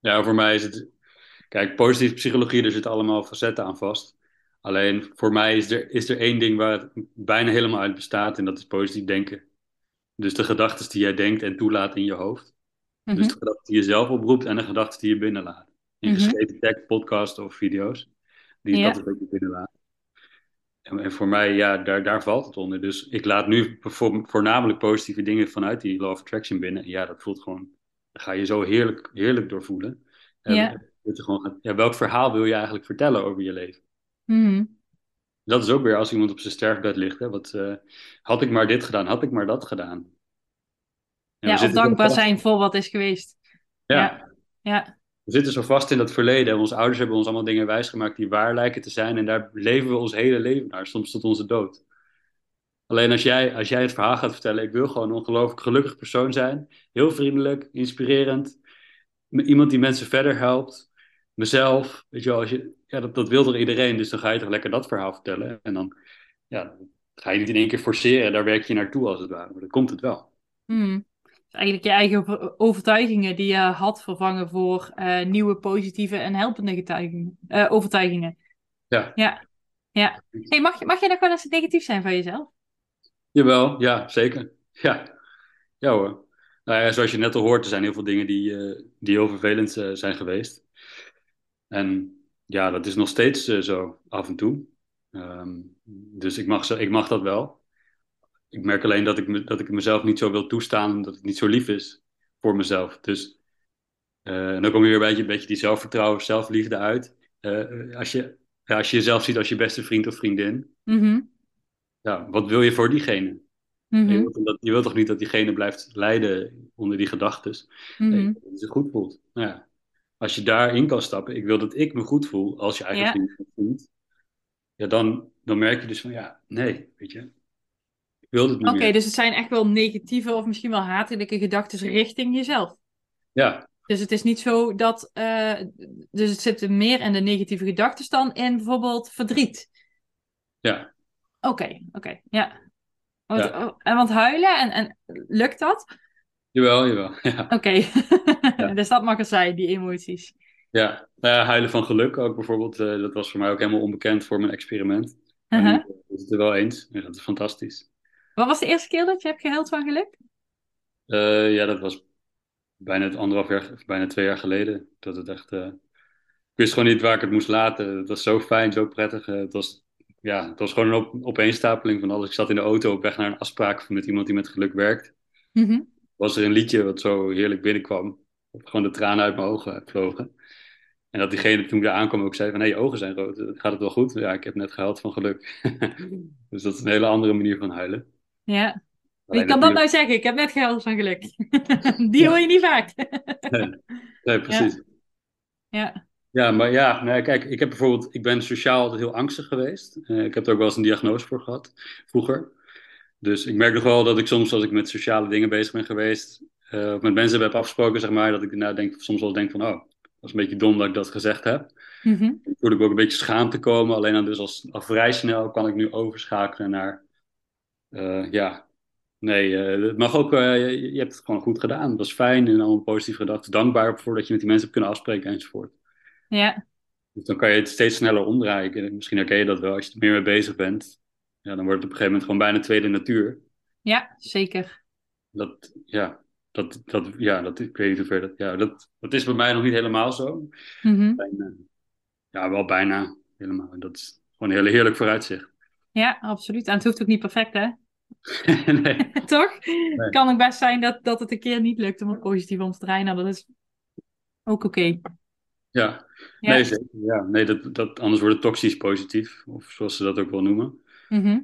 Ja, voor mij is het. Kijk, positieve psychologie, er zitten allemaal facetten aan vast. Alleen voor mij is er, is er één ding waar het bijna helemaal uit bestaat en dat is positief denken. Dus de gedachten die jij denkt en toelaat in je hoofd. Mhm. Dus de gedachten die je zelf oproept en de gedachten die je binnenlaat. In Mhm. geschreven tekst, podcast of video's. Die Ja. dat je binnenlaat. En, en voor mij, ja, daar, daar valt het onder. Dus ik laat nu voor, voornamelijk positieve dingen vanuit die Law of Attraction binnen. En ja, dat voelt gewoon, daar ga je zo heerlijk, heerlijk door voelen. En Ja. gewoon ja, welk verhaal wil je eigenlijk vertellen over je leven? Mhm. Dat is ook weer als iemand op zijn sterfbed ligt. Hè, wat, eh, had ik maar dit gedaan, had ik maar dat gedaan. En Ja, of dankbaar zijn voor wat is geweest. Ja, Ja. Ja, we zitten zo vast in dat verleden. En onze ouders hebben ons allemaal dingen wijsgemaakt die waar lijken te zijn. En daar leven we ons hele leven naar, soms tot onze dood. Alleen als jij, als jij het verhaal gaat vertellen, ik wil gewoon een ongelooflijk gelukkig persoon zijn. Heel vriendelijk, inspirerend. Iemand die mensen verder helpt. Mezelf, weet je wel, als je, ja, dat, dat wil toch iedereen. Dus dan ga je toch lekker dat verhaal vertellen. En dan ja, ga je niet in één keer forceren. Daar werk je naartoe als het ware. Maar dan komt het wel. Mhm. Eigenlijk je eigen over- overtuigingen die je had vervangen voor eh, nieuwe positieve en helpende getuigingen, eh, overtuigingen. Ja. Ja, ja. Hey, mag, je, mag je nog wel eens negatief zijn van jezelf? Jawel, ja, zeker. Ja, ja hoor. Nou ja, zoals je net al hoort, er zijn heel veel dingen die, eh, die heel vervelend zijn geweest. En ja, dat is nog steeds zo, af en toe. Ehm, dus ik mag, zo, ik mag dat wel. Ik merk alleen dat ik, me, dat ik mezelf niet zo wil toestaan, omdat het niet zo lief is voor mezelf. Dus Uh, en dan kom je weer een beetje, een beetje die zelfvertrouwen, zelfliefde uit. Uh, als, je, ja, als je jezelf ziet als je beste vriend of vriendin, Mhm. ja, wat wil je voor diegene? Mhm. Je, wilt, dat, je wilt toch niet dat diegene blijft lijden onder die gedachten? Mhm. Nee, dat hij zich goed voelt. Nou ja, als je daarin kan stappen, ik wil dat ik me goed voel als je eigen Ja. vriend of vriend, ja, dan, dan merk je dus van ja, nee, weet je, wil het niet Oké, dus het zijn echt wel negatieve of misschien wel hatelijke gedachten richting jezelf. Ja, Dus het is niet zo dat. eh, dus het zit er meer in de negatieve gedachten dan in bijvoorbeeld verdriet. ja, Oké, oké, ja. Want, Ja. oh, en want huilen, en, en lukt dat? jawel, jawel. Ja, Oké, Ja. dus dat mag er zijn, die emoties. ja. Nou huilen van geluk ook bijvoorbeeld, eh, dat was voor mij ook helemaal onbekend voor mijn experiment. Uh-huh. nu is het er wel eens. Ja, dat is fantastisch. Wat was de eerste keer dat je hebt gehuild van geluk? Eh, ja, dat was bijna het anderhalf jaar, bijna twee jaar geleden. Dat het echt. eh, ik wist gewoon niet waar ik het moest laten. Het was zo fijn, zo prettig. Eh, het, was, ja, het was gewoon een op, opeenstapeling van alles. Ik zat in de auto op weg naar een afspraak met iemand die met geluk werkt. Mhm. Was er een liedje wat zo heerlijk binnenkwam. Gewoon de tranen uit mijn ogen vlogen. En dat diegene toen ik daar aankwam ook zei van... Hé, je ogen zijn rood. Gaat het wel goed? Ja, ik heb net gehuild van geluk. dus dat is een hele andere manier van huilen. Ja. Wie Alleen kan dat nou zeggen? Ik heb net gehuild van geluk. Die hoor je niet vaak. Nee, precies. Ja. Ja, maar ja, nee, kijk, ik heb bijvoorbeeld, ik ben sociaal altijd heel angstig geweest. Eh, ik heb er ook wel eens een diagnose voor gehad, vroeger. Dus ik merk nog wel dat ik soms, als ik met sociale dingen bezig ben geweest, of met mensen heb afgesproken, zeg maar, dat ik daarna denk, soms wel denk van, oh, dat is een beetje dom dat ik dat gezegd heb. Mhm. Dan voel ik ook een beetje schaamte komen, alleen dan dus als, al vrij snel kan ik nu overschakelen naar, eh, ja, nee, eh, het mag ook, eh, je, je hebt het gewoon goed gedaan. Dat was fijn en allemaal positieve gedachten. Dankbaar voor dat je met die mensen hebt kunnen afspreken enzovoort. Ja. Dus dan kan je het steeds sneller omdraaien. En Misschien herken je dat wel. Als je er meer mee bezig bent, ja, dan wordt het op een gegeven moment gewoon bijna tweede natuur. ja, zeker. Dat, ja, dat, dat, ja, dat, ik weet niet hoe ver dat, ja, dat, dat is bij mij nog niet helemaal zo. Mhm. Ja, wel bijna helemaal. Dat is gewoon een hele heerlijk vooruitzicht. Ja, absoluut. En het hoeft ook niet perfect, hè? nee, Toch? Het kan ook best zijn dat, dat het een keer niet lukt om het positief om te draaien. Nou, dat is ook oké. ja. Ja. Nee, zeker. Ja, nee dat, dat, anders wordt het toxisch positief, of zoals ze dat ook wel noemen. Mhm.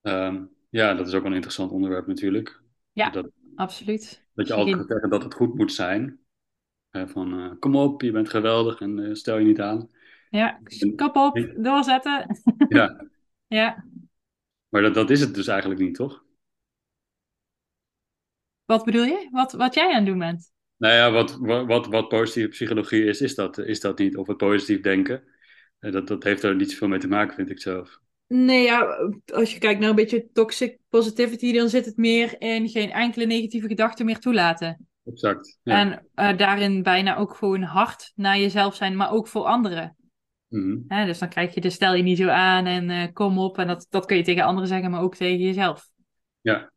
Ehm, ja, dat is ook een interessant onderwerp natuurlijk. Ja. Dat, Absoluut. Dat je altijd gaat zeggen dat het goed moet zijn. Eh, van eh, kom op, je bent geweldig en eh, stel je niet aan. Ja, kop op, doorzetten. Ja, Ja. maar dat, dat is het dus eigenlijk niet, toch? Wat bedoel je? Wat, wat jij aan het doen bent? Nou ja, wat, wat, wat, positieve psychologie is, is dat, is dat niet. Of het positief denken. Eh, dat, dat heeft er niet zoveel mee te maken, vind ik zelf. Nee, ja, als je kijkt naar een beetje toxic positivity, dan zit het meer in geen enkele negatieve gedachten meer toelaten. Exact. Ja. En eh, daarin bijna ook gewoon hard naar jezelf zijn, maar ook voor anderen. Mhm. Dus dan krijg je de stel je niet zo aan en eh, kom op. En dat, dat kun je tegen anderen zeggen, maar ook tegen jezelf. Ja.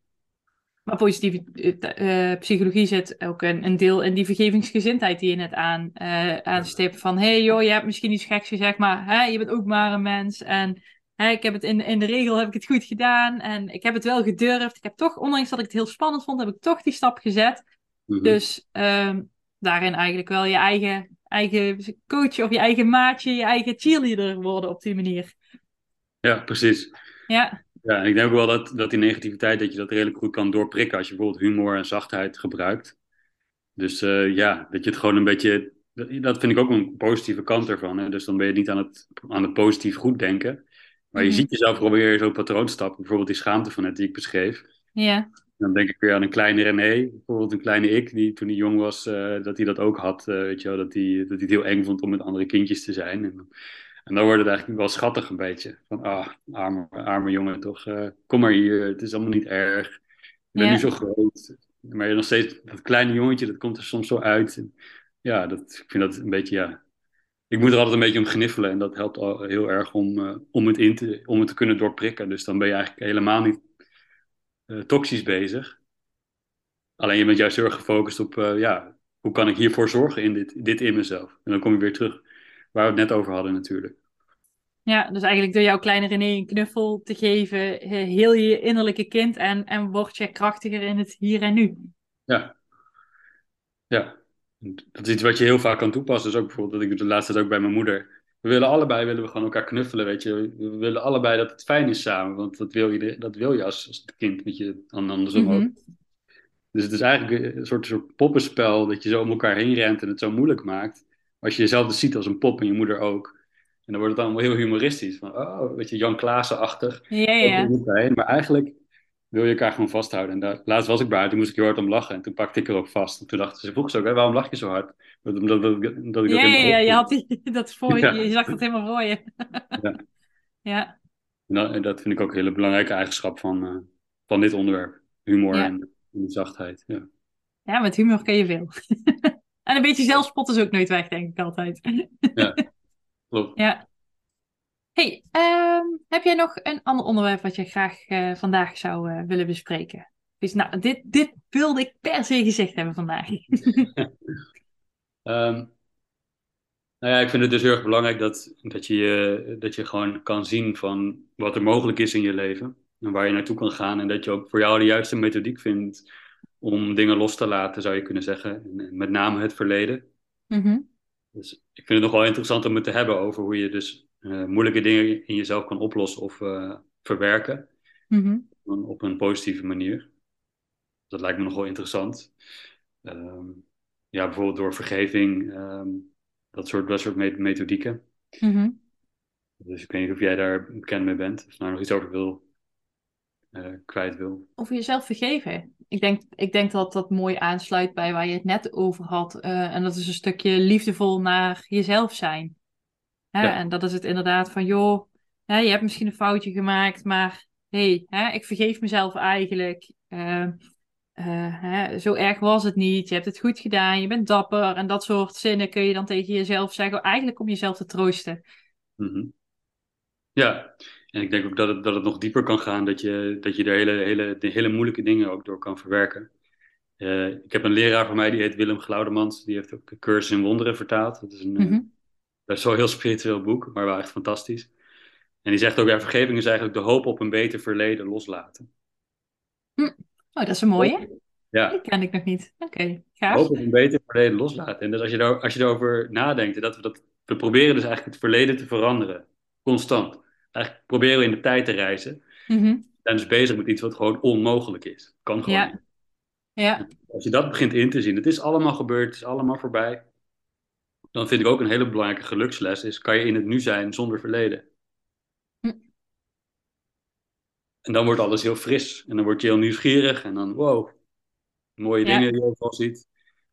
Maar positieve eh, eh, psychologie zit ook een, een deel in die vergevingsgezindheid die je net aan, eh aanstipt. Van, hé hey, joh, je hebt misschien iets geks gezegd, maar hè, je bent ook maar een mens. En hè, ik heb het in, in de regel heb ik het goed gedaan. En ik heb het wel gedurfd. Ik heb toch, ondanks dat ik het heel spannend vond, heb ik toch die stap gezet. Mhm. Dus ehm, daarin eigenlijk wel je eigen, eigen coach of je eigen maatje, je eigen cheerleader worden op die manier. Ja, precies. Ja, Ja, en ik denk ook wel dat, dat die negativiteit, dat je dat redelijk goed kan doorprikken als je bijvoorbeeld humor en zachtheid gebruikt. Dus eh, ja, dat je het gewoon een beetje, dat, vind ik ook een positieve kant ervan. Hè? Dus dan ben je niet aan het, aan het positief goed denken. Maar je Mhm. ziet jezelf weer zo'n patroon stappen. Bijvoorbeeld die schaamte van net die ik beschreef. ja, Dan denk ik weer aan een kleine René, bijvoorbeeld een kleine ik, die toen hij jong was, eh, dat hij dat ook had. eh, weet je wel, dat hij, dat hij het heel eng vond om met andere kindjes te zijn. En, en dan wordt het eigenlijk wel schattig een beetje. Van, ah, arme, arme jongen toch, eh, kom maar hier, het is allemaal niet erg. Je bent Ja. nu zo groot. Maar je nog steeds, dat kleine jongetje, dat komt er soms zo uit. En ja, dat, ik vind dat een beetje, ja... Ik moet er altijd een beetje om gniffelen en dat helpt al heel erg om, om, het, in te, om het te kunnen doorprikken. Dus dan ben je eigenlijk helemaal niet toxisch bezig. Alleen je bent juist heel erg gefocust op, eh, ja, hoe kan ik hiervoor zorgen in dit, dit in mezelf? En dan kom je weer terug waar we het net over hadden natuurlijk. ja, dus eigenlijk door jouw kleine René een knuffel te geven, eh, heel je je innerlijke kind en, en word je krachtiger in het hier en nu. Ja. Ja. dat is iets wat je heel vaak kan toepassen. Dus ook bijvoorbeeld, dat ik de laatste tijd ook bij mijn moeder. We willen allebei willen we gewoon elkaar knuffelen, weet je. We willen allebei dat het fijn is samen, want dat wil je, dat wil je als, als kind, weet je, andersom Mhm. ook. Dus het is eigenlijk een soort, soort poppenspel dat je zo om elkaar heen rent en het zo moeilijk maakt. Als je jezelf dus ziet als een pop en je moeder ook. En dan wordt het allemaal heel humoristisch. Van, oh, weet je, Jan Klaassen-achtig. Ja, ja. Maar eigenlijk wil je elkaar gewoon vasthouden. En daar, laatst was ik bij haar, toen moest ik heel hard om lachen. En toen pakte ik er ook vast. En toen dacht ze, vroeg ze ook, hè, waarom lach je zo hard? Omdat, omdat, omdat ik dat ook Ja, ja, ja, je, had die, dat voor je, Ja. je zag het helemaal voor je. Ja. Ja, En dat, dat vind ik ook een hele belangrijke eigenschap van, eh, van dit onderwerp. Humor Ja. en, zachtheid. Ja. ja, met humor kun je veel. En een beetje zelfspot is ook nooit weg, denk ik altijd. Klopt. Ja. Hey, ehm, heb jij nog een ander onderwerp wat je graag eh, vandaag zou eh, willen bespreken? Dus, nou, dit, dit wilde ik per se gezegd hebben vandaag. Ehm, nou ja, ik vind het dus heel erg belangrijk dat, dat, je, dat je gewoon kan zien van wat er mogelijk is in je leven. En waar je naartoe kan gaan. En dat je ook voor jou de juiste methodiek vindt om dingen los te laten, zou je kunnen zeggen. En, en met name het verleden. Mhm, Dus ik vind het nog wel interessant om het te hebben over hoe je dus moeilijke dingen in jezelf kan oplossen of eh, verwerken. mhm, op een positieve manier. Dat lijkt me nog wel interessant. Ehm, ja, bijvoorbeeld door vergeving, ehm, dat soort, dat soort me- methodieken. mhm. Dus ik weet niet of jij daar bekend mee bent, of daar nog iets over wil, eh, kwijt wil. Over jezelf vergeven. Ik denk, ik denk dat dat mooi aansluit bij waar je het net over had. Eh, en dat is een stukje liefdevol naar jezelf zijn. Hè? Ja. En dat is het inderdaad van, joh, hè, je hebt misschien een foutje gemaakt, maar hé, hey, ik vergeef mezelf eigenlijk. Eh, eh, hè, zo erg was het niet. Je hebt het goed gedaan. Je bent dapper. En dat soort zinnen kun je dan tegen jezelf zeggen. Eigenlijk om jezelf te troosten. Mhm. Ja, en ik denk ook dat het, dat het nog dieper kan gaan, dat je, dat je er hele, hele, de hele moeilijke dingen ook door kan verwerken. Eh, ik heb een leraar van mij, die heet Willem Glaudemans, die heeft ook de Cursus in Wonderen vertaald. Dat is een Mhm. Best wel heel spiritueel boek, maar wel echt fantastisch. En die zegt ook, ja, vergeving is eigenlijk de hoop op een beter verleden loslaten. Oh, dat is een mooie. Ja, Die ken ik nog niet. Oké, gaaf. hoop op een beter verleden loslaten. En dus als je, daar, als je erover nadenkt, en dat we, dat, we proberen dus eigenlijk het verleden te veranderen. Constant. Eigenlijk proberen we in de tijd te reizen. Mhm. We zijn dus bezig met iets wat gewoon onmogelijk is. Kan gewoon Ja. niet. Ja. Als je dat begint in te zien, het is allemaal gebeurd, het is allemaal voorbij. Dan vind ik ook een hele belangrijke geluksles is, kan je in het nu zijn zonder verleden. Hm. En dan wordt alles heel fris. En dan word je heel nieuwsgierig. En dan, wow, mooie Ja. dingen die je overal ziet.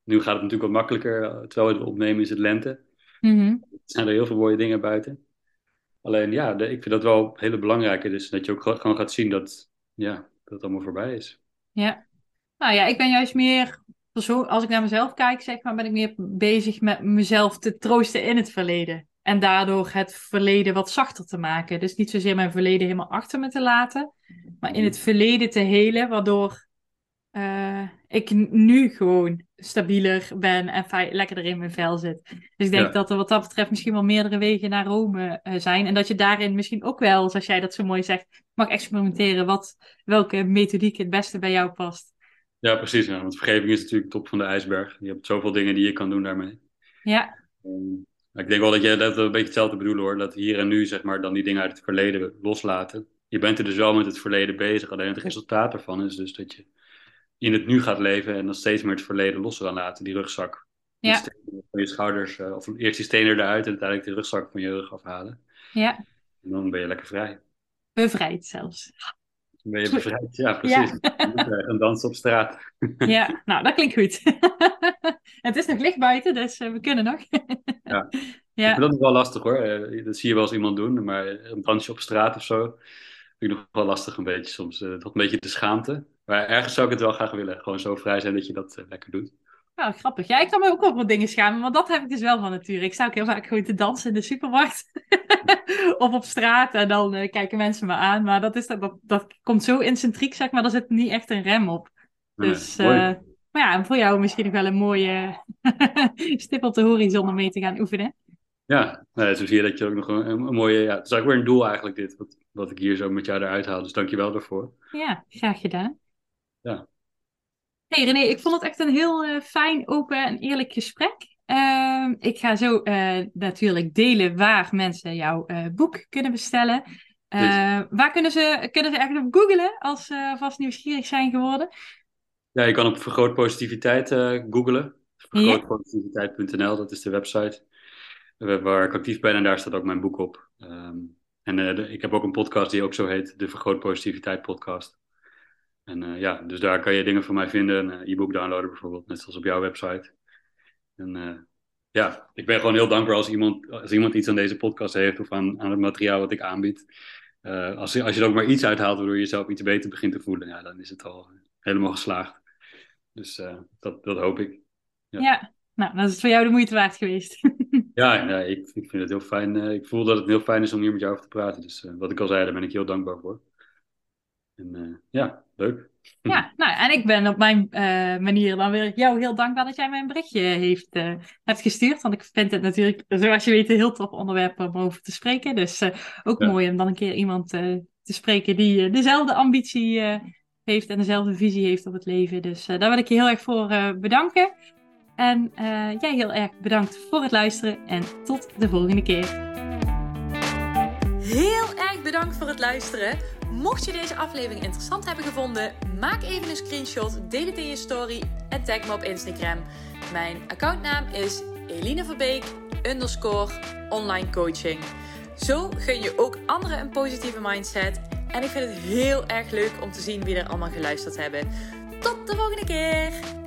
Nu gaat het natuurlijk wat makkelijker. eh, Terwijl we het opnemen is het lente. Mhm. Er zijn er heel veel mooie dingen buiten. Alleen ja, de- ik vind dat wel hele belangrijke. Dus dat je ook ge- gewoon gaat zien dat, ja, dat het allemaal voorbij is. Ja. Nou ja, ik ben juist meer, persoon, als ik naar mezelf kijk, zeg maar, ben ik meer bezig met mezelf te troosten in het verleden. En daardoor het verleden wat zachter te maken. Dus niet zozeer mijn verleden helemaal achter me te laten, maar in het verleden te helen, waardoor eh, ik nu gewoon stabieler ben en lekkerder in mijn vel zit. Dus ik denk Ja. dat er wat dat betreft misschien wel meerdere wegen naar Rome eh, zijn. En dat je daarin misschien ook wel, zoals jij dat zo mooi zegt, mag experimenteren wat, welke methodiek het beste bij jou past. Ja, precies. Ja, want vergeving is natuurlijk top van de ijsberg. Je hebt zoveel dingen die je kan doen daarmee. Ja, Ehm, maar ik denk wel dat jij dat een beetje hetzelfde bedoelen hoor. Dat hier en nu zeg maar dan die dingen uit het verleden loslaten. Je bent er dus wel met het verleden bezig. Alleen het resultaat ervan is dus dat je in het nu gaat leven en dan steeds meer het verleden los gaan laten. Die rugzak Ja. stenen van je schouders. eh, of eerst die stenen eruit en uiteindelijk de rugzak van je rug afhalen. ja, En dan ben je lekker vrij. bevrijd zelfs. Ben je bevrijd. Ja, precies. Dan moet je gaan dansen op straat. Ja, nou, dat klinkt goed. het is nog licht buiten, dus eh, we kunnen nog. Ja. Ja, dat nog wel lastig hoor. Eh, Dat zie je wel eens iemand doen, maar een dansje op straat of zo. Vind ik nog wel lastig een beetje soms. eh, Toch een beetje de schaamte. Maar ergens zou ik het wel graag willen. Gewoon zo vrij zijn dat je dat lekker doet. Nou, grappig. Ja, ik kan me ook voor dingen schamen, maar dat heb ik dus wel van nature. Ik sta ook heel vaak gewoon te dansen in de supermarkt. of op straat en dan eh, kijken mensen me aan. Maar dat, is, dat, dat, dat komt zo incentriek, zeg maar, daar zit niet echt een rem op. Dus, eh, maar ja, voor jou misschien nog wel een mooie stip op de horizon om mee te gaan oefenen. Ja, nee, zo zie je dat je ook nog een, een mooie... Ja, het is ook weer een doel eigenlijk dit. Wat, wat ik hier zo met jou eruit haal. Dus dank je wel daarvoor. Ja, graag gedaan. Ja. Hey René, ik vond het echt een heel fijn, open en eerlijk gesprek. Ehm, ik ga zo natuurlijk delen waar mensen jouw boek kunnen bestellen. waar kunnen ze, kunnen ze eigenlijk op googlen als ze vast nieuwsgierig zijn geworden? Ja, je kan op Vergroot Positiviteit googlen. Vergrootpositiviteit.nl, dat is de website waar ik actief ben en daar staat ook mijn boek op. Ehm, en ik heb ook een podcast die ook zo heet, de Vergroot Positiviteit podcast. En uh, ja, dus daar kan je dingen van mij vinden, een uh, e-book downloaden bijvoorbeeld, net zoals op jouw website. En ja, ik ben gewoon heel dankbaar als iemand, als iemand iets aan deze podcast heeft of aan, aan het materiaal wat ik aanbied. als, je, als je er ook maar iets uithaalt waardoor je jezelf iets beter begint te voelen, ja, dan is het al helemaal geslaagd. Dus dat, dat hoop ik. Ja. ja. nou, dat is voor jou de moeite waard geweest. Ja, ja ik, ik vind het heel fijn. Ik voel dat het heel fijn is om hier met jou over te praten. Dus wat ik al zei, daar ben ik heel dankbaar voor. En ja, leuk. Ja, nou, en ik ben op mijn manier dan weer jou heel dankbaar dat jij mij een berichtje heeft, hebt gestuurd. Want ik vind het natuurlijk, zoals je weet, een heel tof onderwerp om over te spreken. Dus ook mooi om dan een keer iemand te spreken die dezelfde ambitie heeft en dezelfde visie heeft op het leven. Dus daar wil ik je heel erg voor bedanken. En uh, jij heel erg bedankt voor het luisteren en tot de volgende keer. Heel erg bedankt voor het luisteren. Mocht je deze aflevering interessant hebben gevonden, maak even een screenshot, deel het in je story en tag me op Instagram. Mijn accountnaam is Eline Verbeek underscore online coaching. Zo gun je ook anderen een positieve mindset. En ik vind het heel erg leuk om te zien wie er allemaal geluisterd hebben. Tot de volgende keer!